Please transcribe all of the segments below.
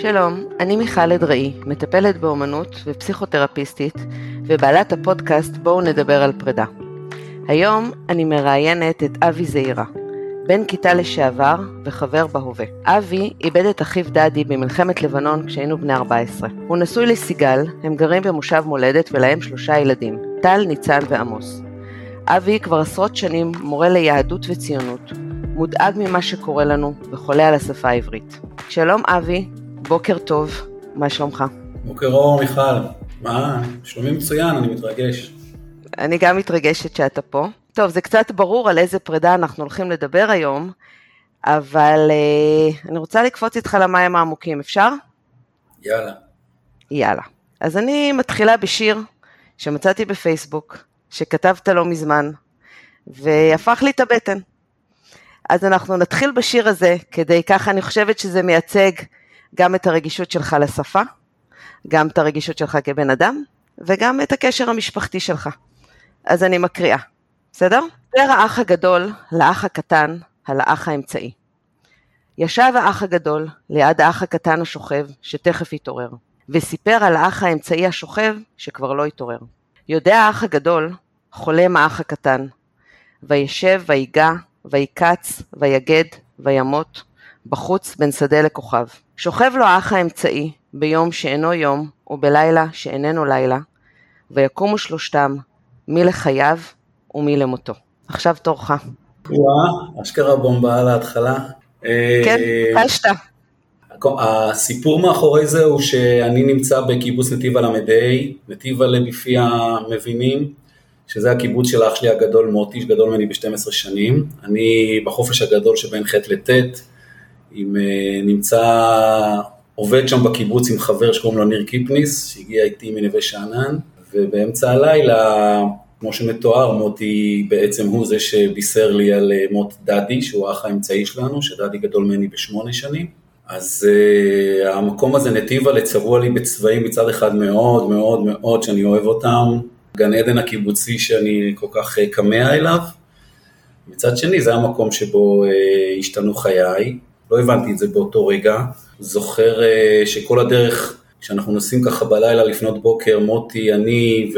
שלום, אני מיכל אדראי, מטפלת באומנות ופסיכותרפיסטית, ובעלת הפודקאסט בואו נדבר על פרידה. היום אני מראיינת את אבי זעירה, בן כיתה לשעבר וחבר בהווה. אבי איבד את אחיו דדי במלחמת לבנון כשהיינו בני 14. הוא נשוי לסיגל, הם גרים במושב מולדת ולהם שלושה ילדים, טל, ניצן ועמוס. אבי כבר עשרות שנים מורה ליהדות וציונות, מודאג ממה שקורה לנו וחולה על השפה העברית. שלום אבי, בוקר טוב, מה שלומך? בוקר אור מיכל, מה? שלומי מצוין, אני מתרגש. אני גם מתרגשת שאתה פה. טוב, זה קצת ברור על איזה פרידה אנחנו הולכים לדבר היום, אבל uh, אני רוצה לקפוץ איתך למים העמוקים, אפשר? יאללה. יאללה. אז אני מתחילה בשיר שמצאתי בפייסבוק, שכתבת לא מזמן, והפך לי את הבטן. אז אנחנו נתחיל בשיר הזה, כדי ככה אני חושבת שזה מייצג גם את הרגישות שלך לשפה, גם את הרגישות שלך כבן אדם, וגם את הקשר המשפחתי שלך. אז אני מקריאה, בסדר? דיבר האח הגדול לאח הקטן על האח האמצעי. ישב האח הגדול ליד האח הקטן השוכב, שתכף יתעורר, וסיפר על האח האמצעי השוכב, שכבר לא יתעורר. יודע האח הגדול, חולם האח הקטן, וישב ויגע, ויקץ, ויגד, וימות, בחוץ בין שדה לכוכב. שוכב לו האח האמצעי ביום שאינו יום ובלילה שאיננו לילה, ויקומו שלושתם, מי לחייו ומי למותו. עכשיו תורך. וואה, אשכרה בומבה על ההתחלה. כן, אה, קשת. הסיפור מאחורי זה הוא שאני נמצא בקיבוץ נתיב הל"ה, נתיב הל"ה בפי המבינים, שזה הקיבוץ של אח שלי הגדול מוטי, שגדול ממני ב-12 שנים. אני בחופש הגדול שבין ח' לט', עם, אה, נמצא, עובד שם בקיבוץ עם חבר שקוראים לו ניר קיפניס, שהגיע איתי מנווה שאנן, ובאמצע הלילה, כמו שמתואר, מוטי בעצם הוא זה שבישר לי על אה, מות דדי, שהוא האח האמצעי שלנו, שדדי גדול ממני בשמונה שנים. אז uh, המקום הזה, נתיבה, צבוע לי בצבעים מצד אחד מאוד מאוד מאוד שאני אוהב אותם, גן עדן הקיבוצי שאני כל כך uh, אליו. מצד שני, זה המקום שבו uh, השתנו חיי, לא הבנתי את זה באותו רגע. זוכר uh, שכל הדרך, כשאנחנו נוסעים ככה בלילה לפנות בוקר, מוטי, אני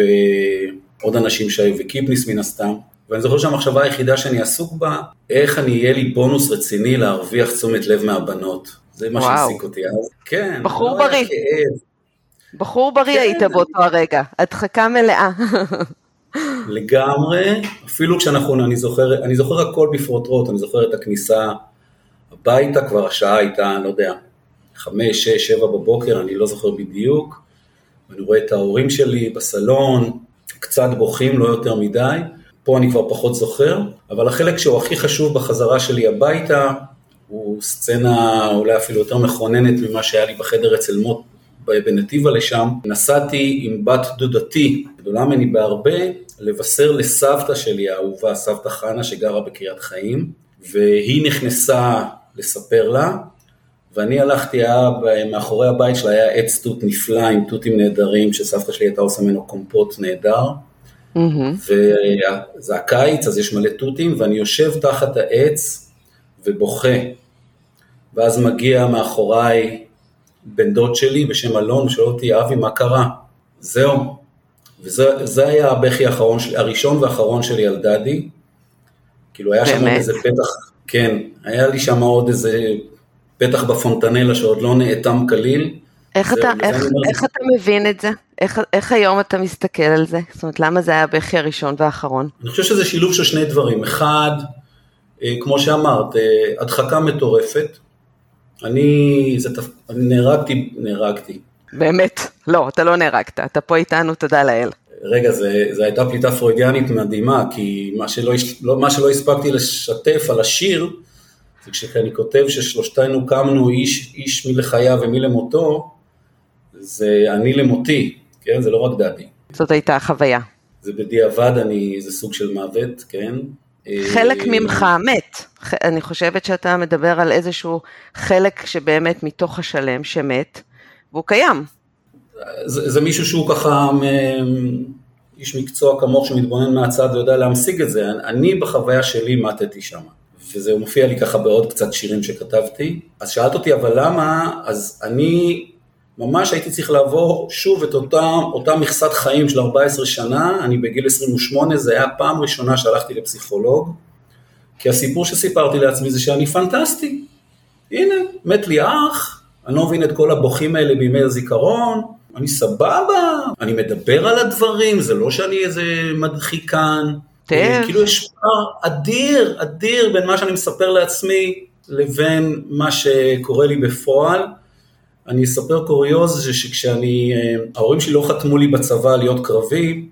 ועוד אנשים שהיו, וקיפניס מן הסתם, ואני זוכר שהמחשבה היחידה שאני עסוק בה, איך אני אהיה לי בונוס רציני להרוויח תשומת לב מהבנות. זה מה. שהעסיק אותי אז. כן. בחור לא בריא. בחור בריא כן. היית באותו הרגע, הדחקה מלאה. לגמרי, אפילו כשאנחנו, אני זוכר, אני זוכר הכל בפרוטרוט, אני זוכר את הכניסה הביתה, כבר השעה הייתה, אני לא יודע, חמש, שש, שבע בבוקר, אני לא זוכר בדיוק, ואני רואה את ההורים שלי בסלון, קצת בוכים, לא יותר מדי, פה אני כבר פחות זוכר, אבל החלק שהוא הכי חשוב בחזרה שלי הביתה, הוא סצנה אולי אפילו יותר מכוננת ממה שהיה לי בחדר אצל מוט בנתיבה לשם. נסעתי עם בת דודתי, גדולה ממני בהרבה, לבשר לסבתא שלי האהובה, סבתא חנה שגרה בקריית חיים, והיא נכנסה לספר לה, ואני הלכתי, היה מאחורי הבית שלה היה עץ תות נפלא עם תותים נהדרים, שסבתא שלי הייתה עושה ממנו קומפוט נהדר. מהמם. וזה הקיץ, אז יש מלא תותים, ואני יושב תחת העץ ובוכה. ואז מגיע מאחוריי בן דוד שלי בשם אלון, ושואל אותי, אבי, מה קרה? זהו. וזה זה היה הבכי האחרון הראשון והאחרון שלי על דדי. כאילו היה שם? איזה פתח, כן, היה לי שם עוד איזה פתח בפונטנלה שעוד לא נאטם כליל. איך אתה, איך, אומר- איך אתה מבין את זה? איך, איך היום אתה מסתכל על זה? זאת אומרת, למה זה היה הבכי הראשון והאחרון? אני חושב שזה שילוב של שני דברים. אחד, אה, כמו שאמרת, אה, הדחקה מטורפת. אני, זה, תפ- אני נהרגתי, נהרגתי. באמת, לא, אתה לא נהרגת, אתה פה איתנו, תודה לאל. רגע, זה הייתה פליטה פרוידיאנית מדהימה, כי מה שלא, לא, מה שלא הספקתי לשתף על השיר, זה כשאני כותב ששלושתנו קמנו איש, איש מי לחייו ומי למותו, זה אני למותי, כן? זה לא רק דדי. זאת הייתה החוויה. זה בדיעבד, אני, זה סוג של מוות, כן? חלק אה, ממך מת. אני חושבת שאתה מדבר על איזשהו חלק שבאמת מתוך השלם שמת, והוא קיים. זה, זה מישהו שהוא ככה איש מקצוע כמוך שמתבונן מהצד ויודע להמשיג את זה. אני בחוויה שלי מתתי שם. וזה מופיע לי ככה בעוד קצת שירים שכתבתי. אז שאלת אותי, אבל למה? אז אני ממש הייתי צריך לעבור שוב את אותה, אותה מכסת חיים של 14 שנה, אני בגיל 28, זה היה פעם ראשונה שהלכתי לפסיכולוג, כי הסיפור שסיפרתי לעצמי זה שאני פנטסטי. הנה, מת לי אח, אני לא מבין את כל הבוכים האלה בימי הזיכרון, אני סבבה, אני מדבר על הדברים, זה לא שאני איזה מדחיקן. כאילו יש פער אדיר, אדיר בין מה שאני מספר לעצמי לבין מה שקורה לי בפועל. אני אספר קוריוז שכשאני, אה, ההורים שלי לא חתמו לי בצבא להיות קרבי,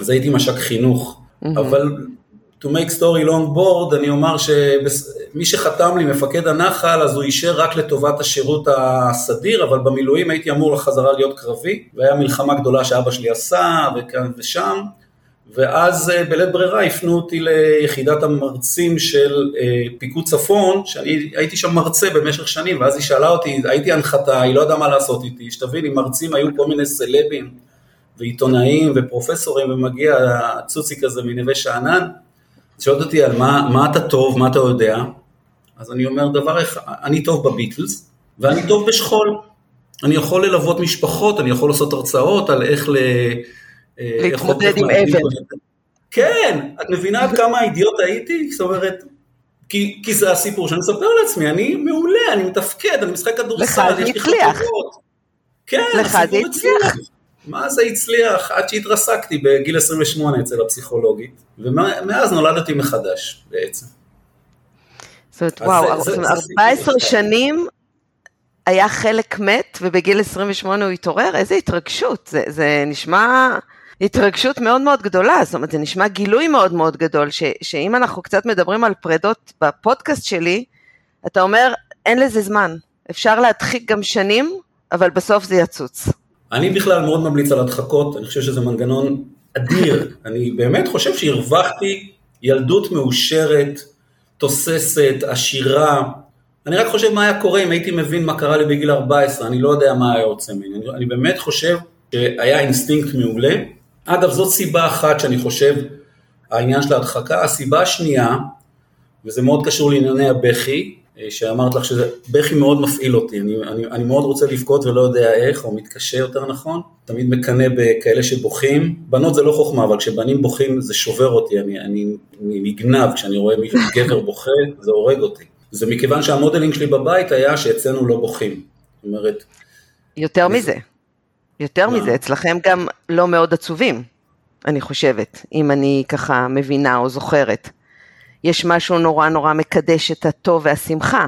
אז הייתי מש"ק חינוך, mm-hmm. אבל to make story long board, אני אומר שמי שחתם לי, מפקד הנחל, אז הוא אישר רק לטובת השירות הסדיר, אבל במילואים הייתי אמור לחזרה להיות קרבי, והיה מלחמה גדולה שאבא שלי עשה, וכאן ושם, ואז אה, בלית ברירה הפנו אותי ליחידת המרצים של אה, פיקוד צפון, שאני הייתי שם מרצה במשך שנים, ואז היא שאלה אותי, הייתי הנחתה, היא לא ידעה מה לעשות איתי, שתביני, מרצים היו כל מיני סלבים ועיתונאים ופרופסורים, ומגיע הצוצי כזה מנווה שאנן, שואלת אותי על מה, מה אתה טוב, מה אתה יודע, אז אני אומר דבר אחד, אני טוב בביטלס, ואני טוב בשכול. אני יכול ללוות משפחות, אני יכול לעשות הרצאות על איך ל... אה, להתמודד עם אבל. כן, את מבינה עד כמה אידיוט הייתי? זאת אומרת, כי, כי זה הסיפור שאני מספר לעצמי, אני מעולה, אני מתפקד, אני משחק כדורסל, יש לי חטובות. כן, הסיפור הצליח. מה זה הצליח? עד שהתרסקתי בגיל 28 אצל הפסיכולוגית, ומאז נולדתי מחדש בעצם. זאת אומרת, וואו, זה, 14 זה שנים היה חלק מת, ובגיל 28 הוא התעורר, איזה התרגשות, זה, זה נשמע התרגשות מאוד מאוד גדולה, זאת אומרת, זה נשמע גילוי מאוד מאוד גדול, ש, שאם אנחנו קצת מדברים על פרדות בפודקאסט שלי, אתה אומר, אין לזה זמן, אפשר להדחיק גם שנים, אבל בסוף זה יצוץ. אני בכלל מאוד ממליץ על הדחקות, אני חושב שזה מנגנון אדיר, אני באמת חושב שהרווחתי ילדות מאושרת, תוססת, עשירה, אני רק חושב מה היה קורה אם הייתי מבין מה קרה לי בגיל 14, אני לא יודע מה היה יוצא ממני, אני, אני באמת חושב שהיה אינסטינקט מעולה. אגב, זאת סיבה אחת שאני חושב, העניין של ההדחקה. הסיבה השנייה, וזה מאוד קשור לענייני הבכי, שאמרת לך שזה, בכי מאוד מפעיל אותי, אני, אני, אני מאוד רוצה לבכות ולא יודע איך, או מתקשה יותר נכון, תמיד מקנא בכאלה שבוכים, בנות זה לא חוכמה, אבל כשבנים בוכים זה שובר אותי, אני, אני, אני נגנב, כשאני רואה מישהו גבר בוכה, זה הורג אותי. זה מכיוון שהמודלינג שלי בבית היה שאצלנו לא בוכים, זאת אומרת... יותר מזה, יותר מה? מזה, אצלכם גם לא מאוד עצובים, אני חושבת, אם אני ככה מבינה או זוכרת. יש משהו נורא נורא מקדש את הטוב והשמחה.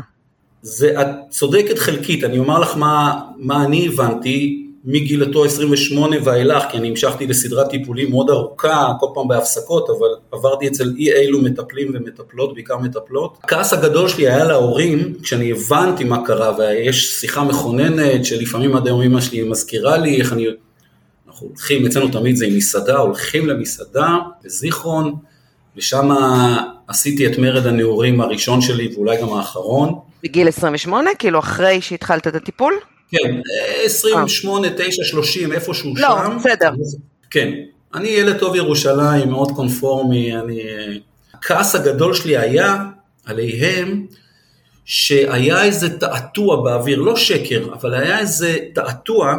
זה, את צודקת חלקית, אני אומר לך מה, מה אני הבנתי מגילתו 28 ואילך, כי אני המשכתי לסדרת טיפולים מאוד ארוכה, כל פעם בהפסקות, אבל עברתי אצל אי אילו מטפלים ומטפלות, בעיקר מטפלות. הכעס הגדול שלי היה להורים, כשאני הבנתי מה קרה, ויש שיחה מכוננת, שלפעמים עד היום אמא שלי מזכירה לי איך אני... אנחנו הולכים, אצלנו תמיד זה עם מסעדה, הולכים למסעדה בזיכרון, ושם עשיתי את מרד הנעורים הראשון שלי ואולי גם האחרון. בגיל 28? כאילו אחרי שהתחלת את הטיפול? כן, 28, 9, 30, איפשהו לא, שם. לא, בסדר. כן, אני ילד טוב ירושלים, מאוד קונפורמי, אני... הכעס הגדול שלי היה עליהם שהיה איזה תעתוע באוויר, לא שקר, אבל היה איזה תעתוע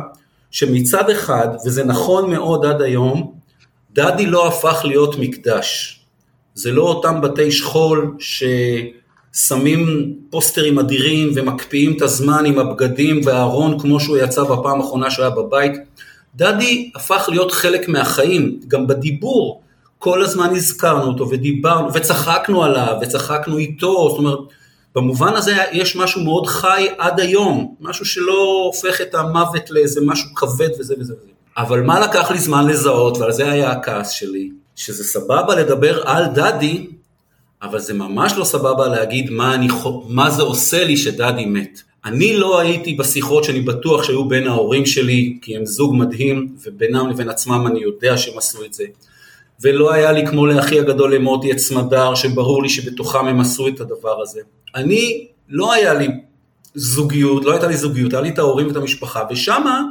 שמצד אחד, וזה נכון מאוד עד היום, דדי לא הפך להיות מקדש. זה לא אותם בתי שכול ש... שמים פוסטרים אדירים ומקפיאים את הזמן עם הבגדים והארון כמו שהוא יצא בפעם האחרונה שהוא היה בבית. דדי הפך להיות חלק מהחיים, גם בדיבור, כל הזמן הזכרנו אותו ודיברנו וצחקנו עליו וצחקנו איתו, זאת אומרת, במובן הזה יש משהו מאוד חי עד היום, משהו שלא הופך את המוות לאיזה משהו כבד וזה וזה וזה. אבל מה לקח לי זמן לזהות, ועל זה היה הכעס שלי, שזה סבבה לדבר על דדי, אבל זה ממש לא סבבה להגיד מה, אני, מה זה עושה לי שדדי מת. אני לא הייתי בשיחות שאני בטוח שהיו בין ההורים שלי, כי הם זוג מדהים, ובינם לבין עצמם אני יודע שהם עשו את זה. ולא היה לי כמו לאחי הגדול למוטי את סמדר, שברור לי שבתוכם הם עשו את הדבר הזה. אני, לא היה לי זוגיות, לא הייתה לי זוגיות, היה לי את ההורים ואת המשפחה, ושמה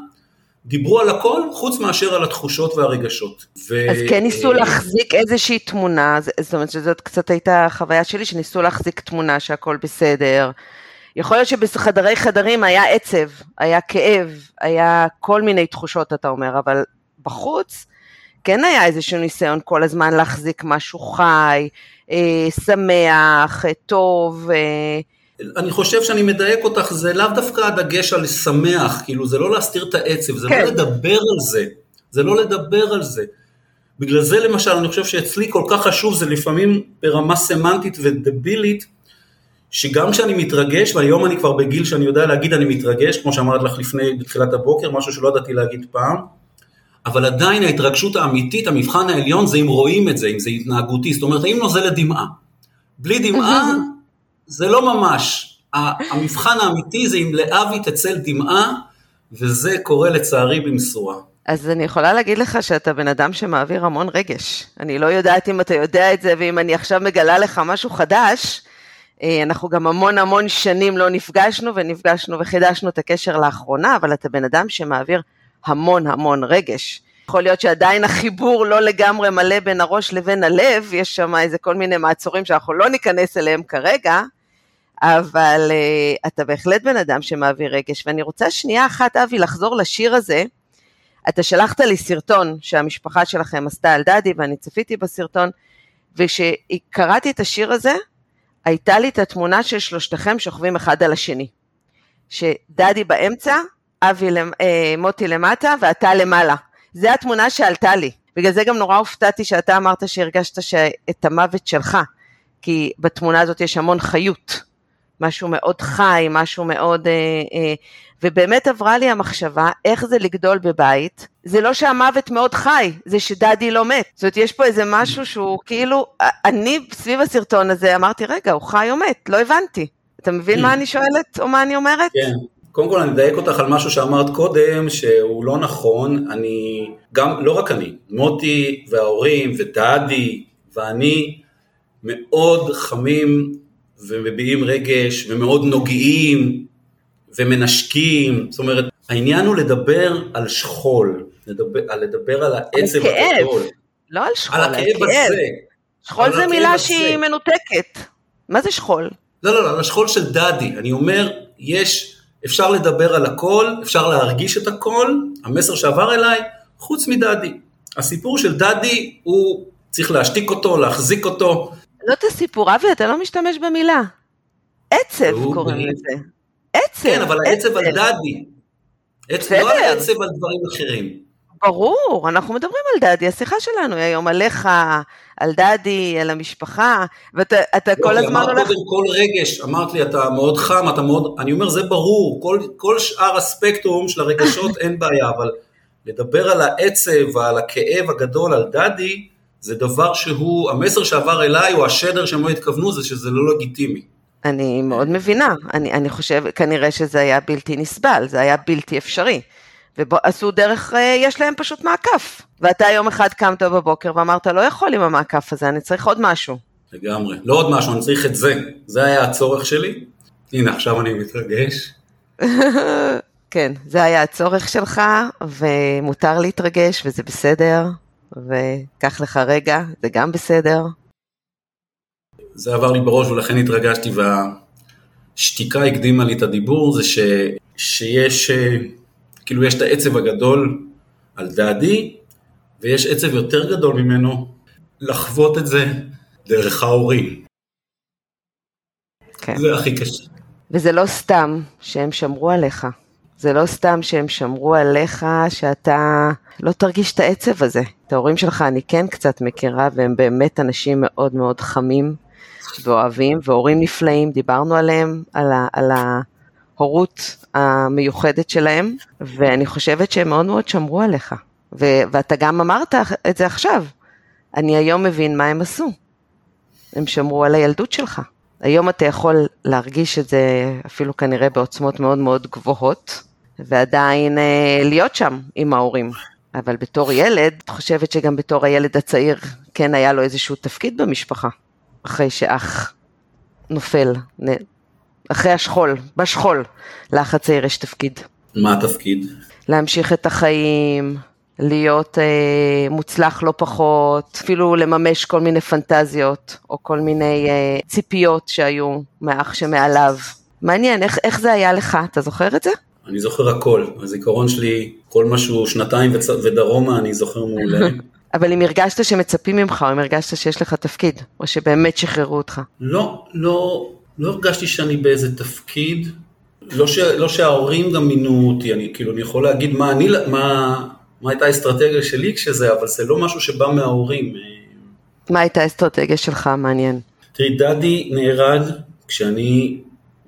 דיברו על הכל חוץ מאשר על התחושות והרגשות. ו... אז כן ניסו להחזיק איזושהי תמונה, זאת אומרת שזאת קצת הייתה החוויה שלי, שניסו להחזיק תמונה שהכל בסדר. יכול להיות שבחדרי חדרים היה עצב, היה כאב, היה כל מיני תחושות אתה אומר, אבל בחוץ כן היה איזשהו ניסיון כל הזמן להחזיק משהו חי, אה, שמח, אה, טוב. אה, אני חושב שאני מדייק אותך, זה לאו דווקא הדגש על שמח, כאילו זה לא להסתיר את העצב, זה לא כן. לא לדבר על זה, זה לא לדבר על זה. בגלל זה למשל, אני חושב שאצלי כל כך חשוב, זה לפעמים ברמה סמנטית ודבילית, שגם כשאני מתרגש, והיום אני כבר בגיל שאני יודע להגיד אני מתרגש, כמו שאמרת לך לפני, בתחילת הבוקר, משהו שלא ידעתי להגיד פעם, אבל עדיין ההתרגשות האמיתית, המבחן העליון זה אם רואים את זה, אם זה התנהגותי, זאת אומרת האם נוזלת דמעה. בלי דמעה זה לא ממש. המבחן האמיתי זה אם לאבי תצל דמעה, וזה קורה לצערי במשורה. אז אני יכולה להגיד לך שאתה בן אדם שמעביר המון רגש. אני לא יודעת אם אתה יודע את זה, ואם אני עכשיו מגלה לך משהו חדש, אה, אנחנו גם המון המון שנים לא נפגשנו, ונפגשנו וחידשנו את הקשר לאחרונה, אבל אתה בן אדם שמעביר המון המון רגש. יכול להיות שעדיין החיבור לא לגמרי מלא בין הראש לבין הלב, יש שם איזה כל מיני מעצורים שאנחנו לא ניכנס אליהם כרגע, אבל uh, אתה בהחלט בן אדם שמעביר רגש, ואני רוצה שנייה אחת, אבי, לחזור לשיר הזה. אתה שלחת לי סרטון שהמשפחה שלכם עשתה על דדי, ואני צפיתי בסרטון, וכשקראתי את השיר הזה, הייתה לי את התמונה של שלושתכם שוכבים אחד על השני. שדדי באמצע, אבי, אה, מוטי למטה ואתה למעלה. זו התמונה שעלתה לי. בגלל זה גם נורא הופתעתי שאתה אמרת שהרגשת את המוות שלך, כי בתמונה הזאת יש המון חיות. משהו מאוד חי, משהו מאוד... אה, אה, ובאמת עברה לי המחשבה איך זה לגדול בבית. זה לא שהמוות מאוד חי, זה שדדי לא מת. זאת אומרת, יש פה איזה משהו שהוא כאילו, אני סביב הסרטון הזה אמרתי, רגע, הוא חי או מת? לא הבנתי. אתה מבין מה אני שואלת או מה אני אומרת? כן. קודם כל אני אדייק אותך על משהו שאמרת קודם, שהוא לא נכון, אני, גם, לא רק אני, מוטי וההורים ודדי ואני מאוד חמים ומביעים רגש ומאוד נוגעים ומנשקים, זאת אומרת, העניין הוא לדבר על שכול, לדבר, על לדבר על העצב הגדול. לא על שכול, על הכאב הזה. שכול זה מילה שהיא מנותקת. מה זה שכול? לא, לא, לא, על השכול של דדי. אני אומר, יש אפשר לדבר על הכל, אפשר להרגיש את הכל, המסר שעבר אליי, חוץ מדדי. הסיפור של דדי הוא, צריך להשתיק אותו, להחזיק אותו. לא את הסיפור, אבי, אתה לא משתמש במילה. עצב קוראים לזה. עצב. כן, אבל העצב על דדי. עצב, לא על עצב על דברים אחרים. ברור, אנחנו מדברים על דדי, השיחה שלנו היא היום עליך, על דדי, על המשפחה, ואתה לא, כל הזמן הולך... אמרת קודם כל רגש, אמרת לי, אתה מאוד חם, אתה מאוד... אני אומר, זה ברור, כל, כל שאר הספקטרום של הרגשות אין בעיה, אבל לדבר על העצב ועל הכאב הגדול על דדי, זה דבר שהוא, המסר שעבר אליי, או השדר שהם לא התכוונו, זה שזה לא לגיטימי. אני מאוד מבינה, אני, אני חושב, כנראה שזה היה בלתי נסבל, זה היה בלתי אפשרי. ועשו דרך, אה, יש להם פשוט מעקף. ואתה יום אחד קמת בבוקר ואמרת, לא יכול עם המעקף הזה, אני צריך עוד משהו. לגמרי. לא עוד משהו, אני צריך את זה. זה היה הצורך שלי. הנה, עכשיו אני מתרגש. כן, זה היה הצורך שלך, ומותר להתרגש, וזה בסדר, וקח לך רגע, זה גם בסדר. זה עבר לי בראש ולכן התרגשתי, והשתיקה הקדימה לי את הדיבור, זה ש... שיש אה, כאילו יש את העצב הגדול על דעדי, ויש עצב יותר גדול ממנו לחוות את זה דרך ההורים. כן. זה הכי קשה. וזה לא סתם שהם שמרו עליך. זה לא סתם שהם שמרו עליך שאתה לא תרגיש את העצב הזה. את ההורים שלך אני כן קצת מכירה, והם באמת אנשים מאוד מאוד חמים ואוהבים, והורים נפלאים, דיברנו עליהם, על, ה, על ההורות המיוחדת שלהם, ואני חושבת שהם מאוד מאוד שמרו עליך. ו- ואתה גם אמרת את זה עכשיו. אני היום מבין מה הם עשו. הם שמרו על הילדות שלך. היום אתה יכול להרגיש את זה אפילו כנראה בעוצמות מאוד מאוד גבוהות, ועדיין אה, להיות שם עם ההורים. אבל בתור ילד, את חושבת שגם בתור הילד הצעיר, כן היה לו איזשהו תפקיד במשפחה, אחרי שאח נופל, אחרי השכול, בשכול, לאח הצעיר יש תפקיד. מה התפקיד? להמשיך את החיים, להיות אה, מוצלח לא פחות, אפילו לממש כל מיני פנטזיות, או כל מיני אה, ציפיות שהיו מאח שמעליו. מעניין, איך, איך זה היה לך? אתה זוכר את זה? אני זוכר הכל, הזיכרון שלי, כל משהו שנתיים וצ... ודרומה, אני זוכר מעולה. אבל אם הרגשת שמצפים ממך, או אם הרגשת שיש לך תפקיד, או שבאמת שחררו אותך. לא, לא, לא הרגשתי שאני באיזה תפקיד, לא, ש, לא שההורים גם מינו אותי, אני כאילו, אני יכול להגיד מה אני, מה, מה הייתה האסטרטגיה שלי כשזה, אבל זה לא משהו שבא מההורים. מה הייתה האסטרטגיה שלך? מעניין. תראי, דדי נהרג כשאני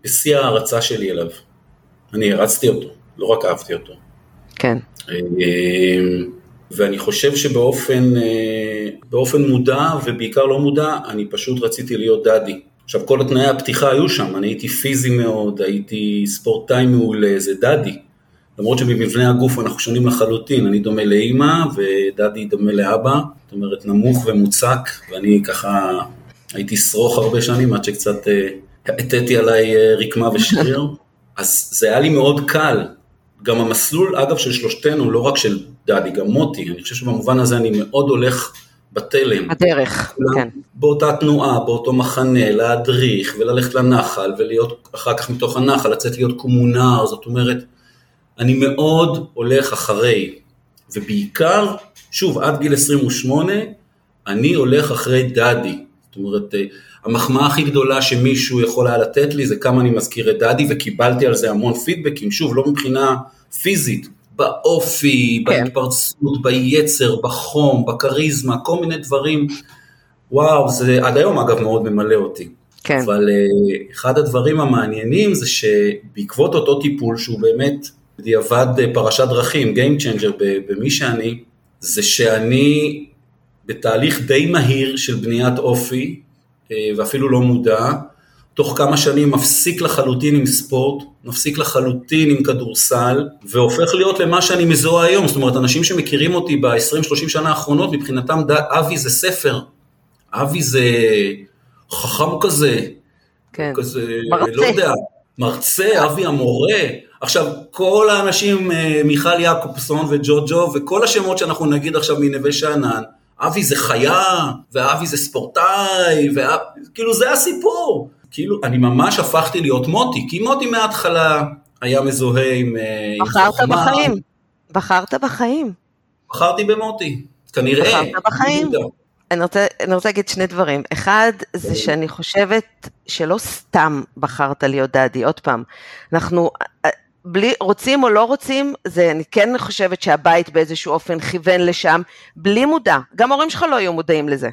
בשיא ההערצה שלי אליו. אני הרצתי אותו, לא רק אהבתי אותו. כן. אמ, ואני חושב שבאופן באופן מודע ובעיקר לא מודע, אני פשוט רציתי להיות דדי. עכשיו כל התנאי הפתיחה היו שם, אני הייתי פיזי מאוד, הייתי ספורטאי מעולה, זה דדי. למרות שבמבנה הגוף אנחנו שונים לחלוטין, אני דומה לאימא ודדי דומה לאבא, זאת אומרת נמוך ומוצק, ואני ככה הייתי שרוך הרבה שנים עד שקצת הטאתי עליי רקמה ושריר, אז זה היה לי מאוד קל. גם המסלול, אגב, של שלושתנו, לא רק של דדי, גם מוטי, אני חושב שבמובן הזה אני מאוד הולך בתלם. בדרך, כן. באותה תנועה, באותו מחנה, להדריך וללכת לנחל ולהיות אחר כך מתוך הנחל, לצאת להיות קומונר, זאת אומרת, אני מאוד הולך אחרי, ובעיקר, שוב, עד גיל 28, אני הולך אחרי דדי. זאת אומרת, המחמאה הכי גדולה שמישהו יכול היה לתת לי זה כמה אני מזכיר את דדי, וקיבלתי על זה המון פידבקים, שוב, לא מבחינה פיזית, באופי, כן. בהתפרצות, ביצר, בחום, בכריזמה, כל מיני דברים. וואו, זה עד היום אגב מאוד ממלא אותי. כן. אבל uh, אחד הדברים המעניינים זה שבעקבות אותו טיפול, שהוא באמת בדיעבד פרשת דרכים, Game Changer במי שאני, זה שאני בתהליך די מהיר של בניית אופי, uh, ואפילו לא מודע, תוך כמה שנים מפסיק לחלוטין עם ספורט, מפסיק לחלוטין עם כדורסל, והופך להיות למה שאני מזוהה היום. זאת אומרת, אנשים שמכירים אותי ב-20-30 שנה האחרונות, מבחינתם אבי זה ספר, אבי זה חכם כזה, כן. כזה, מרצה. לא יודע, מרצה, אבי המורה. עכשיו, כל האנשים, אה, מיכל יעקובסון וג'וג'ו, וכל השמות שאנחנו נגיד עכשיו מנווה שאנן, אבי זה חיה, ואבי זה ספורטאי, וכאילו זה הסיפור. כאילו, אני ממש הפכתי להיות מוטי, כי מוטי מההתחלה היה מזוהה עם... אה, בחרת עם בחיים, בחרת בחיים. בחרתי במוטי, כנראה. בחרת בחיים. אני רוצה, אני רוצה להגיד שני דברים. אחד, זה שאני חושבת שלא סתם בחרת להיות דדי, עוד פעם. אנחנו, אה, בלי, רוצים או לא רוצים, זה, אני כן חושבת שהבית באיזשהו אופן כיוון לשם, בלי מודע. גם ההורים שלך לא היו מודעים לזה.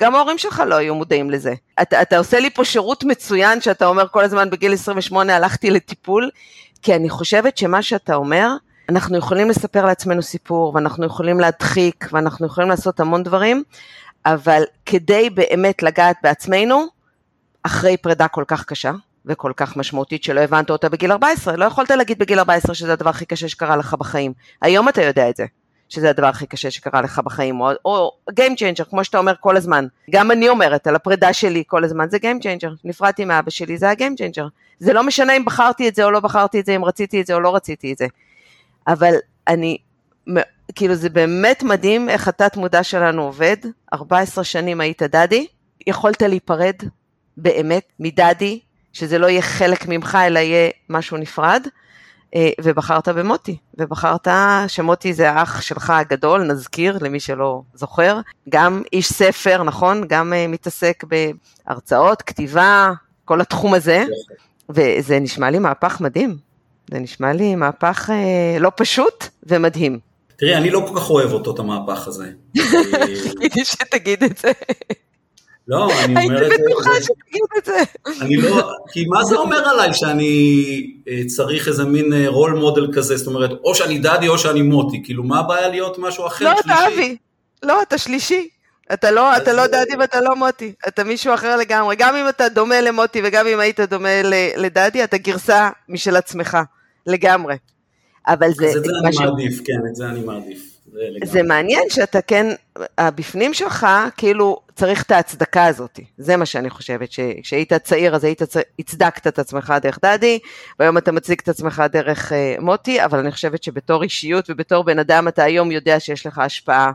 גם ההורים שלך לא היו מודעים לזה. אתה, אתה עושה לי פה שירות מצוין שאתה אומר כל הזמן בגיל 28 הלכתי לטיפול, כי אני חושבת שמה שאתה אומר, אנחנו יכולים לספר לעצמנו סיפור, ואנחנו יכולים להדחיק, ואנחנו יכולים לעשות המון דברים, אבל כדי באמת לגעת בעצמנו, אחרי פרידה כל כך קשה, וכל כך משמעותית שלא הבנת אותה בגיל 14, לא יכולת להגיד בגיל 14 שזה הדבר הכי קשה שקרה לך בחיים. היום אתה יודע את זה. שזה הדבר הכי קשה שקרה לך בחיים, או, או Game Changer, כמו שאתה אומר כל הזמן. גם אני אומרת על הפרידה שלי כל הזמן, זה Game Changer. נפרדתי מאבא שלי, זה ה-Game Changer. זה לא משנה אם בחרתי את זה או לא בחרתי את זה, אם רציתי את זה או לא רציתי את זה. אבל אני, כאילו זה באמת מדהים איך התת מודע שלנו עובד. 14 שנים היית דדי, יכולת להיפרד באמת מדדי, שזה לא יהיה חלק ממך אלא יהיה משהו נפרד. אה, ובחרת במוטי, ובחרת שמוטי זה האח שלך הגדול, נזכיר למי שלא זוכר, גם איש ספר, נכון? גם אה, מתעסק בהרצאות, כתיבה, כל התחום הזה, וזה נשמע לי מהפך מדהים, זה נשמע לי מהפך אה, לא פשוט ומדהים. תראי, אני לא כל כך אוהב אותו, את המהפך הזה. חיכיתי שתגיד את זה. לא, אני אומר את זה. הייתי בטוחה שתגיד את זה. אני לא, כי מה זה אומר עליי שאני אה, צריך איזה מין רול אה, מודל כזה, זאת אומרת, או שאני דדי או שאני מוטי, כאילו מה הבעיה להיות משהו אחר, לא, אתה אבי, לא, אתה שלישי. אתה לא, אתה לא דדי ואתה לא מוטי, אתה מישהו אחר לגמרי. גם אם אתה דומה למוטי וגם אם היית דומה לדדי, אתה גרסה משל עצמך, לגמרי. אבל זה... אז את זה אני מעדיף, כן, את זה אני מעדיף. זה מעניין שאתה כן, הבפנים שלך, כאילו, צריך את ההצדקה הזאת. זה מה שאני חושבת, שכשהיית צעיר אז היית, הצדקת את עצמך דרך דדי, והיום אתה מציג את עצמך דרך uh, מוטי, אבל אני חושבת שבתור אישיות ובתור בן אדם אתה היום יודע שיש לך השפעה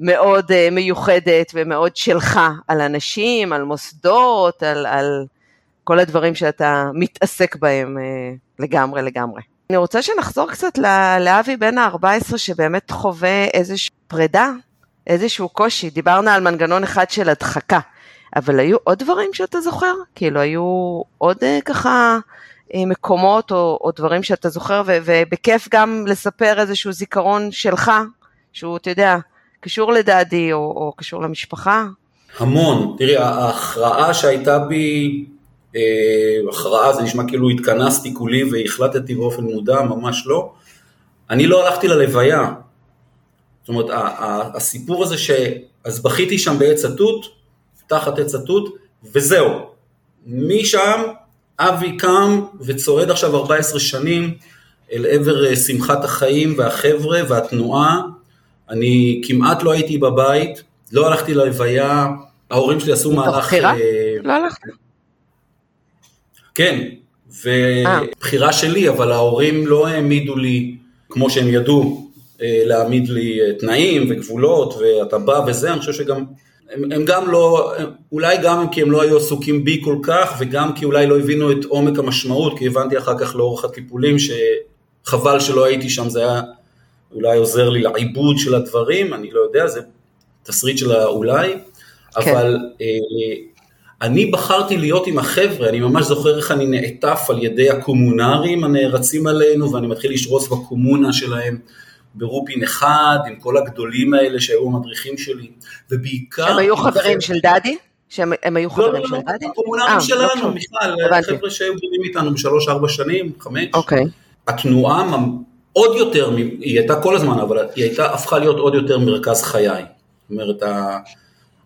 מאוד uh, מיוחדת ומאוד שלך על אנשים, על מוסדות, על, על כל הדברים שאתה מתעסק בהם uh, לגמרי לגמרי. אני רוצה שנחזור קצת לאבי בן ה-14 שבאמת חווה איזושהי פרידה, איזשהו קושי. דיברנו על מנגנון אחד של הדחקה, אבל היו עוד דברים שאתה זוכר? כאילו היו עוד אה, ככה אה, מקומות או, או דברים שאתה זוכר, ו, ובכיף גם לספר איזשהו זיכרון שלך, שהוא, אתה יודע, קשור לדעדי או, או קשור למשפחה? המון. תראי, ההכרעה שהייתה בי הכרעה, זה נשמע כאילו התכנסתי כולי והחלטתי באופן מודע, ממש לא. אני לא הלכתי ללוויה. זאת אומרת, הסיפור הזה ש... אז בכיתי שם בעץ התות, תחת עץ התות, וזהו. משם אבי קם וצועד עכשיו 14 שנים אל עבר אה, שמחת החיים והחבר'ה והתנועה. אני כמעט לא הייתי בבית, לא הלכתי ללוויה, ההורים שלי עשו מהלך... בחירה? אה, לא הלכת. כן, ובחירה שלי, אבל ההורים לא העמידו לי, כמו שהם ידעו, אה, להעמיד לי אה, תנאים וגבולות, ואתה בא וזה, אני חושב שגם, הם, הם גם לא, אולי גם כי הם לא היו עסוקים בי כל כך, וגם כי אולי לא הבינו את עומק המשמעות, כי הבנתי אחר כך לאורך הטיפולים שחבל שלא הייתי שם, זה היה אולי עוזר לי לעיבוד של הדברים, אני לא יודע, זה תסריט של האולי, כן. אבל אה, אני בחרתי להיות עם החבר'ה, אני ממש זוכר איך אני נעטף על ידי הקומונרים הנערצים עלינו, ואני מתחיל לשרוס בקומונה שלהם ברופין אחד, עם כל הגדולים האלה שהיו המדריכים שלי, ובעיקר... הם היו חברים של דדי? שהם היו חברים לא, של לא, דדי? הקומונרים אה, שלנו, בכלל, חבר'ה שהיו גדולים איתנו בשלוש-ארבע שנים, חמש. אוקיי. התנועה עוד יותר, היא הייתה כל הזמן, אבל היא הייתה, הפכה להיות עוד יותר מרכז חיי. זאת אומרת,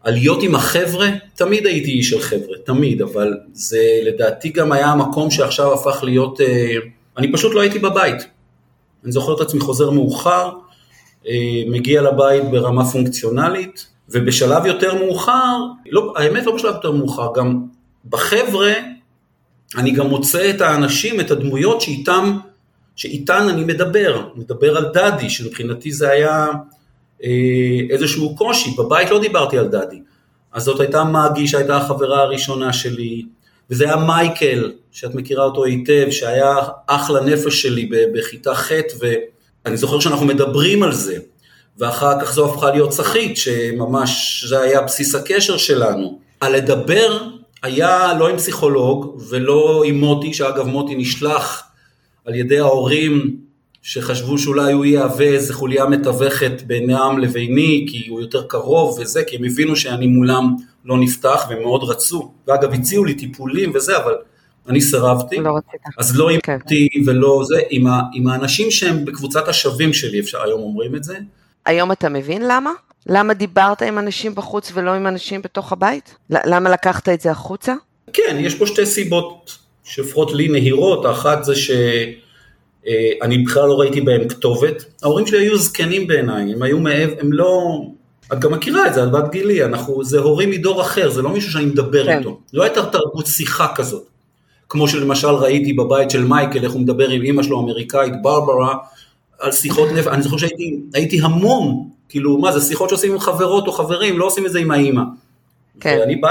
על להיות עם החבר'ה, תמיד הייתי איש של חבר'ה, תמיד, אבל זה לדעתי גם היה המקום שעכשיו הפך להיות, אה, אני פשוט לא הייתי בבית. אני זוכר את עצמי חוזר מאוחר, אה, מגיע לבית ברמה פונקציונלית, ובשלב יותר מאוחר, לא, האמת לא בשלב יותר מאוחר, גם בחבר'ה, אני גם מוצא את האנשים, את הדמויות שאיתם, שאיתן אני מדבר, מדבר על דדי, שמבחינתי זה היה איזשהו קושי, בבית לא דיברתי על דדי. אז זאת הייתה מגי שהייתה החברה הראשונה שלי, וזה היה מייקל, שאת מכירה אותו היטב, שהיה אח לנפש שלי בכיתה ח' ואני זוכר שאנחנו מדברים על זה, ואחר כך זו הפכה להיות צחית, שממש זה היה בסיס הקשר שלנו. הלדבר היה לא עם פסיכולוג ולא עם מוטי, שאגב מוטי נשלח על ידי ההורים שחשבו שאולי הוא יהווה איזה חוליה מתווכת בינם לביני, כי הוא יותר קרוב וזה, כי הם הבינו שאני מולם לא נפתח והם מאוד רצו. ואגב, הציעו לי טיפולים וזה, אבל אני סירבתי. לא רצית. אז לא עם אותי כן. ולא זה, עם, ה, עם האנשים שהם בקבוצת השווים שלי, אפשר היום אומרים את זה. היום אתה מבין למה? למה דיברת עם אנשים בחוץ ולא עם אנשים בתוך הבית? למה לקחת את זה החוצה? כן, יש פה שתי סיבות שלפחות לי נהירות, האחת זה ש... אה, אני בכלל לא ראיתי בהם כתובת. ההורים שלי היו זקנים בעיניי, הם היו מעבר, הם לא... את גם מכירה את זה, את בת גילי, אנחנו, זה הורים מדור אחר, זה לא מישהו שאני מדבר כן. איתו. לא הייתה תרבות שיחה כזאת. כמו שלמשל ראיתי בבית של מייקל, איך הוא מדבר עם אימא שלו האמריקאית, ברברה, על שיחות נפש, אני זוכר שהייתי המום, כאילו, מה זה שיחות שעושים עם חברות או חברים, לא עושים את זה עם האימא. כן. ואני בא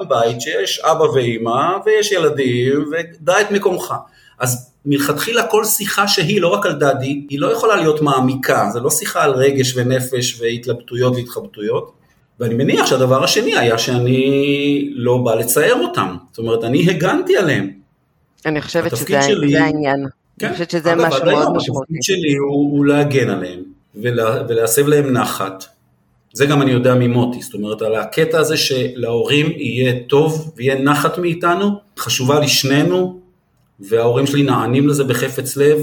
בבית שיש אבא ואימא, ויש ילדים, ודע את מקומך. אז מלכתחילה כל שיחה שהיא, לא רק על דדי, היא לא יכולה להיות מעמיקה, זה לא שיחה על רגש ונפש והתלבטויות והתחבטויות. ואני מניח שהדבר השני היה שאני לא בא לצייר אותם, זאת אומרת, אני הגנתי עליהם. אני חושבת שזה שלי, העניין. כן, אני חושבת שזה משהו מאוד משמעותי. התפקיד שלי הוא, הוא להגן עליהם ולה, ולהסב להם נחת. זה גם אני יודע ממוטי, זאת אומרת, על הקטע הזה שלהורים יהיה טוב ויהיה נחת מאיתנו, חשובה לי שנינו, וההורים שלי נענים לזה בחפץ לב.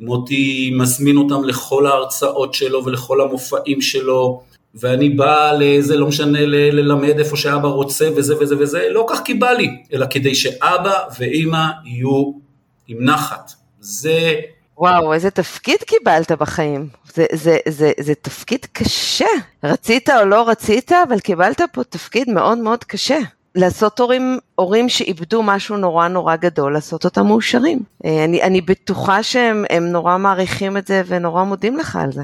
מוטי מזמין אותם לכל ההרצאות שלו ולכל המופעים שלו, ואני בא לזה, לא משנה, ל- ללמד איפה שאבא רוצה וזה וזה וזה, לא כך כי בא לי, אלא כדי שאבא ואימא יהיו עם נחת. זה... וואו, איזה תפקיד קיבלת בחיים. זה, זה, זה, זה תפקיד קשה. רצית או לא רצית, אבל קיבלת פה תפקיד מאוד מאוד קשה. לעשות הורים, הורים שאיבדו משהו נורא נורא גדול, לעשות אותם מאושרים. אה, אני, אני בטוחה שהם נורא מעריכים את זה ונורא מודים לך על זה.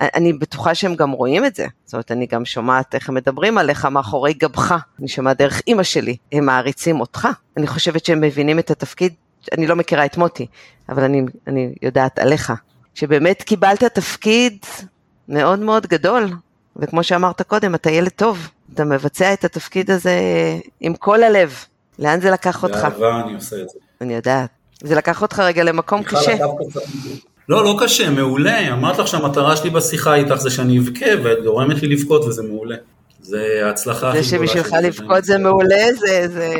אני בטוחה שהם גם רואים את זה, זאת אומרת, אני גם שומעת איך הם מדברים עליך מאחורי גבך, אני שומעת דרך אימא שלי, הם מעריצים אותך. אני חושבת שהם מבינים את התפקיד, אני לא מכירה את מוטי, אבל אני, אני יודעת עליך, שבאמת קיבלת תפקיד מאוד מאוד גדול, וכמו שאמרת קודם, אתה ילד טוב, אתה מבצע את התפקיד הזה עם כל הלב. לאן זה לקח אותך? באהבה אני עושה את זה. אני יודעת. זה לקח אותך רגע למקום קשה. לא, לא קשה, מעולה. אמרת לך שהמטרה שלי בשיחה איתך זה שאני אבכה, ואת גורמת לי לבכות וזה מעולה. זה ההצלחה הכי גדולה. זה שבשבילך לבכות זה מעולה, זה, זה,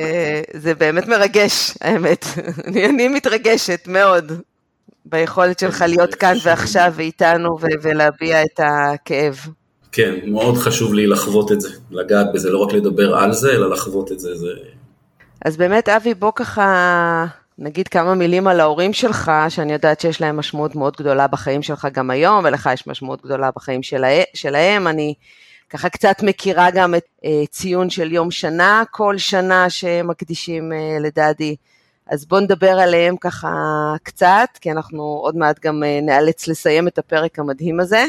זה באמת מרגש, האמת. אני, אני מתרגשת מאוד ביכולת שלך להיות כאן ועכשיו ואיתנו ולהביע את הכאב. כן, מאוד חשוב לי לחוות את זה, לגעת בזה, לא רק לדבר על זה, אלא לחוות את זה. זה... אז באמת, אבי, בוא ככה נגיד כמה מילים על ההורים שלך, שאני יודעת שיש להם משמעות מאוד גדולה בחיים שלך גם היום, ולך יש משמעות גדולה בחיים שלה, שלהם. אני ככה קצת מכירה גם את uh, ציון של יום שנה, כל שנה שמקדישים uh, לדדי. אז בואו נדבר עליהם ככה קצת, כי אנחנו עוד מעט גם uh, נאלץ לסיים את הפרק המדהים הזה.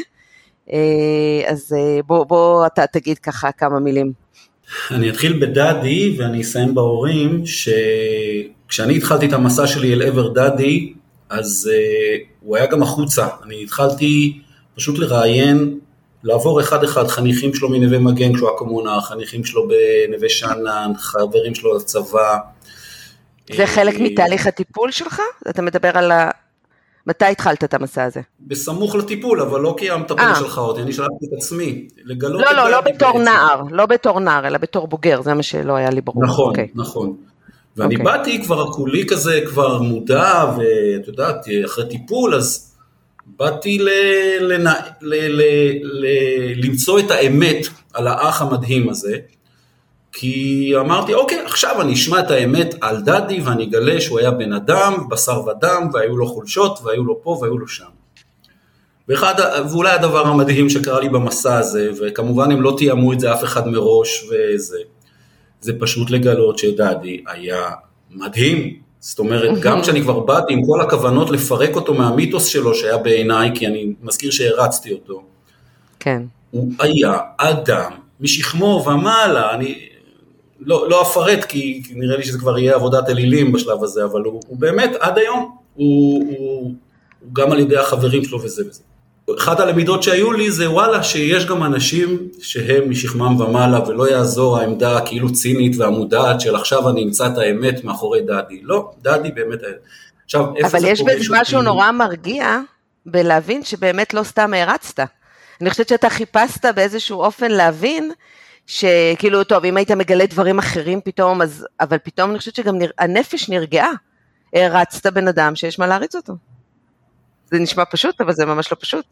Uh, אז uh, בוא, בוא אתה תגיד ככה כמה מילים. אני אתחיל בדדי ואני אסיים בהורים, שכשאני התחלתי את המסע שלי אל עבר דדי, אז uh, הוא היה גם החוצה. אני התחלתי פשוט לראיין, לעבור אחד-אחד, חניכים שלו מנווה מגן כשהוא היה קומונה, חניכים שלו בנווה שאנן, חברים שלו לצבא. זה חלק אה, מתהליך הטיפול שלך? אתה מדבר על. מתי התחלת את המסע הזה? בסמוך לטיפול, אבל לא כי המטפל אה. שלך אותי, אני שלחתי את עצמי, לגלות לא, לא, לא בתור בעצם. נער, לא בתור נער, אלא בתור בוגר, זה מה שלא היה לי ברור. נכון, okay. אוקיי. נכון. ואני okay. אוקיי. באתי כבר כולי כזה, כבר מודע, ואת יודעת, אחרי טיפול, אז באתי ל, ל, ל, ל, ל, למצוא את האמת על האח המדהים הזה, כי אמרתי, אוקיי, עכשיו אני אשמע את האמת על דדי ואני אגלה שהוא היה בן אדם, בשר ודם, והיו לו חולשות, והיו לו פה והיו לו שם. ואחד, ואולי הדבר המדהים שקרה לי במסע הזה, וכמובן הם לא תיאמו את זה אף אחד מראש וזה, זה פשוט לגלות שדדי היה מדהים. זאת אומרת, גם כשאני כבר באתי עם כל הכוונות לפרק אותו מהמיתוס שלו שהיה בעיניי, כי אני מזכיר שהרצתי אותו. כן. הוא היה אדם משכמו ומעלה, אני לא, לא אפרט כי, כי נראה לי שזה כבר יהיה עבודת אלילים בשלב הזה, אבל הוא, הוא באמת עד היום, הוא, הוא, הוא גם על ידי החברים שלו וזה וזה. אחת הלמידות שהיו לי זה וואלה שיש גם אנשים שהם משכמם ומעלה ולא יעזור העמדה הכאילו צינית והמודעת של עכשיו אני אמצא את האמת מאחורי דדי, לא, דדי באמת, עכשיו איפה זה אבל יש בזה משהו נורא מרגיע בלהבין שבאמת לא סתם הרצת. אני חושבת שאתה חיפשת באיזשהו אופן להבין שכאילו, טוב, אם היית מגלה דברים אחרים פתאום, אז, אבל פתאום אני חושבת שגם נר, הנפש נרגעה. הרצת בן אדם שיש מה להריץ אותו. זה נשמע פשוט, אבל זה ממש לא פשוט.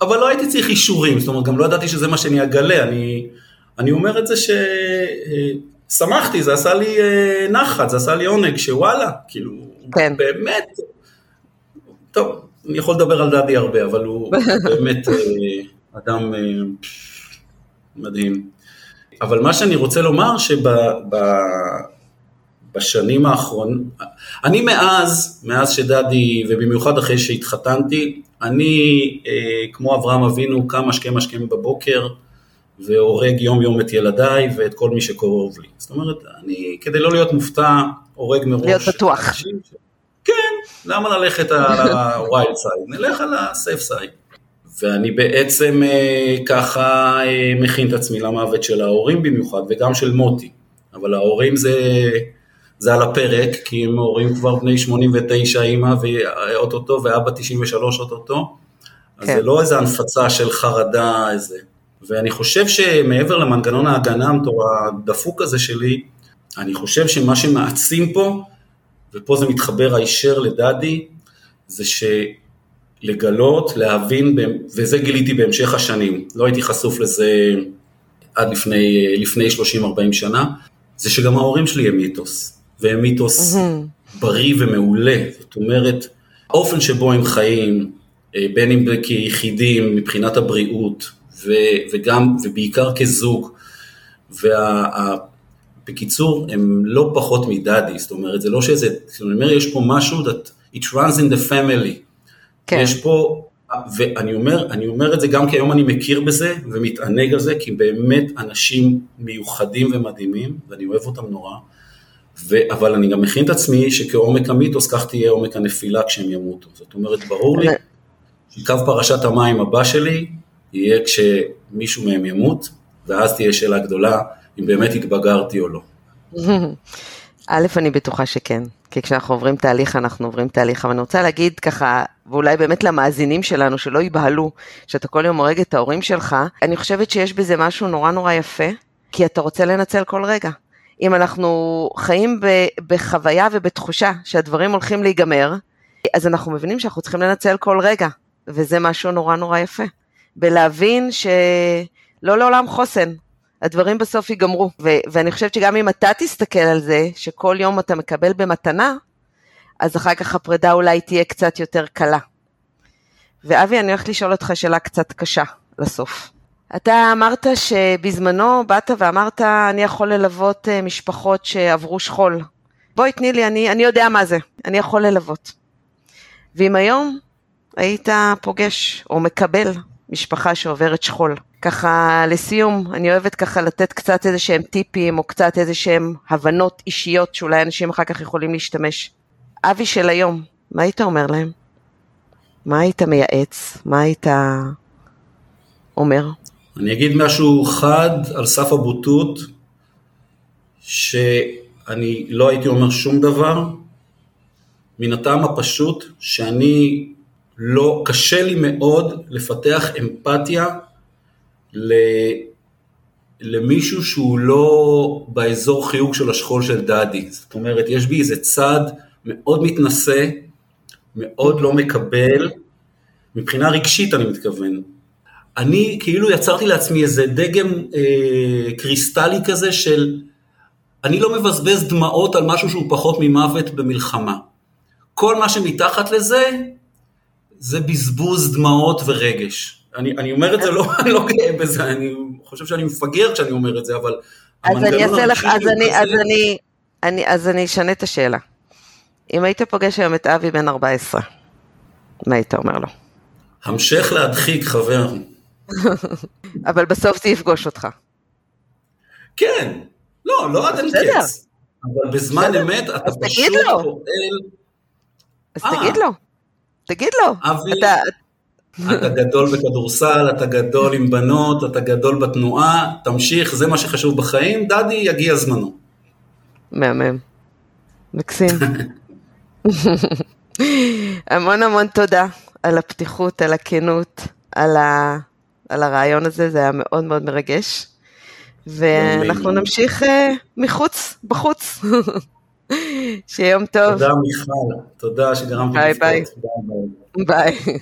אבל לא הייתי צריך אישורים, זאת אומרת, גם לא ידעתי שזה מה שאני אגלה, אני, אני אומר את זה ששמחתי, זה עשה לי אה, נחת, זה עשה לי עונג, שוואלה, כאילו, כן. באמת, טוב, אני יכול לדבר על דדי הרבה, אבל הוא באמת אה, אדם אה, מדהים. אבל מה שאני רוצה לומר שבשנים האחרונות, אני מאז, מאז שדדי, ובמיוחד אחרי שהתחתנתי, אני אה, כמו אברהם אבינו קם השכם השכם בבוקר והורג יום יום את ילדיי ואת כל מי שקרוב לי. זאת אומרת, אני, כדי לא להיות מופתע, הורג מראש. להיות בטוח. כן, למה ללכת על ה-wild side? נלך על ה-safe side. ואני בעצם אה, ככה אה, מכין את עצמי למוות של ההורים במיוחד, וגם של מוטי. אבל ההורים זה, זה על הפרק, כי הם הורים כבר בני 89, אימא ואו-טו-טו, ואבא 93 אוטוטו. אז כן. זה לא איזה הנפצה של חרדה, איזה. ואני חושב שמעבר למנגנון ההגנה הדפוק הזה שלי, אני חושב שמה שמעצים פה, ופה זה מתחבר הישר לדדי, זה ש... לגלות, להבין, וזה גיליתי בהמשך השנים, לא הייתי חשוף לזה עד לפני, לפני 30-40 שנה, זה שגם ההורים שלי הם מיתוס, והם מיתוס mm-hmm. בריא ומעולה, זאת אומרת, האופן שבו הם חיים, אה, בין אם כיחידים מבחינת הבריאות, ו, וגם, ובעיקר כזוג, ובקיצור, הם לא פחות מדאדי, זאת אומרת, זה לא שזה, זאת אומרת, יש פה משהו that it runs in the family. כן. יש פה, ואני אומר, אני אומר את זה גם כי היום אני מכיר בזה ומתענג על זה, כי באמת אנשים מיוחדים ומדהימים, ואני אוהב אותם נורא, ו, אבל אני גם מכין את עצמי שכעומק המיתוס, כך תהיה עומק הנפילה כשהם ימותו. זאת אומרת, ברור לי שקו פרשת המים הבא שלי יהיה כשמישהו מהם ימות, ואז תהיה שאלה גדולה אם באמת התבגרתי או לא. א', אני בטוחה שכן, כי כשאנחנו עוברים תהליך, אנחנו עוברים תהליך, אבל אני רוצה להגיד ככה, ואולי באמת למאזינים שלנו, שלא ייבהלו, שאתה כל יום הורג את ההורים שלך, אני חושבת שיש בזה משהו נורא נורא יפה, כי אתה רוצה לנצל כל רגע. אם אנחנו חיים בחוויה ובתחושה שהדברים הולכים להיגמר, אז אנחנו מבינים שאנחנו צריכים לנצל כל רגע, וזה משהו נורא נורא יפה. בלהבין שלא לעולם חוסן, הדברים בסוף ייגמרו. ו- ואני חושבת שגם אם אתה תסתכל על זה, שכל יום אתה מקבל במתנה, אז אחר כך הפרידה אולי תהיה קצת יותר קלה. ואבי, אני הולכת לשאול אותך שאלה קצת קשה לסוף. אתה אמרת שבזמנו באת ואמרת, אני יכול ללוות אה, משפחות שעברו שכול. בואי תני לי, אני, אני יודע מה זה, אני יכול ללוות. ואם היום היית פוגש או מקבל משפחה שעוברת שכול, ככה לסיום, אני אוהבת ככה לתת קצת איזה שהם טיפים או קצת איזה שהם הבנות אישיות שאולי אנשים אחר כך יכולים להשתמש. אבי של היום, מה היית אומר להם? מה היית מייעץ? מה היית אומר? אני אגיד משהו חד על סף הבוטות, שאני לא הייתי אומר שום דבר, מן הטעם הפשוט שאני לא, קשה לי מאוד לפתח אמפתיה למישהו שהוא לא באזור חיוג של השכול של דאדי. זאת אומרת, יש בי איזה צד מאוד מתנשא, מאוד לא מקבל, מבחינה רגשית אני מתכוון. אני כאילו יצרתי לעצמי איזה דגם אה, קריסטלי כזה של אני לא מבזבז דמעות על משהו שהוא פחות ממוות במלחמה. כל מה שמתחת לזה, זה בזבוז דמעות ורגש. אני, אני אומר את זה, לא, לא גאה בזה, אני חושב שאני מפגר כשאני אומר את זה, אבל... אז אני אעשה לך, אז אני, אז אני, אני, אז אני אשנה את השאלה. אם היית פוגש היום את אבי בן 14, מה היית אומר לו? המשך להדחיק, חבר. אבל בסוף זה יפגוש אותך. כן, לא, לא עד אין קץ. אבל בזמן אמת אתה פשוט פועל... אז תגיד לו. תגיד לו. אבי, אתה... אתה גדול בכדורסל, אתה גדול עם בנות, אתה גדול בתנועה, תמשיך, זה מה שחשוב בחיים, דדי, יגיע זמנו. מהמם. מקסים. המון המון תודה על הפתיחות, על הכנות, על, ה... על הרעיון הזה, זה היה מאוד מאוד מרגש. ואנחנו נמשיך אה, מחוץ, בחוץ. שיהיה יום טוב. תודה מיכל, תודה שגרמת לי לבכות. ביי ביי. ביי.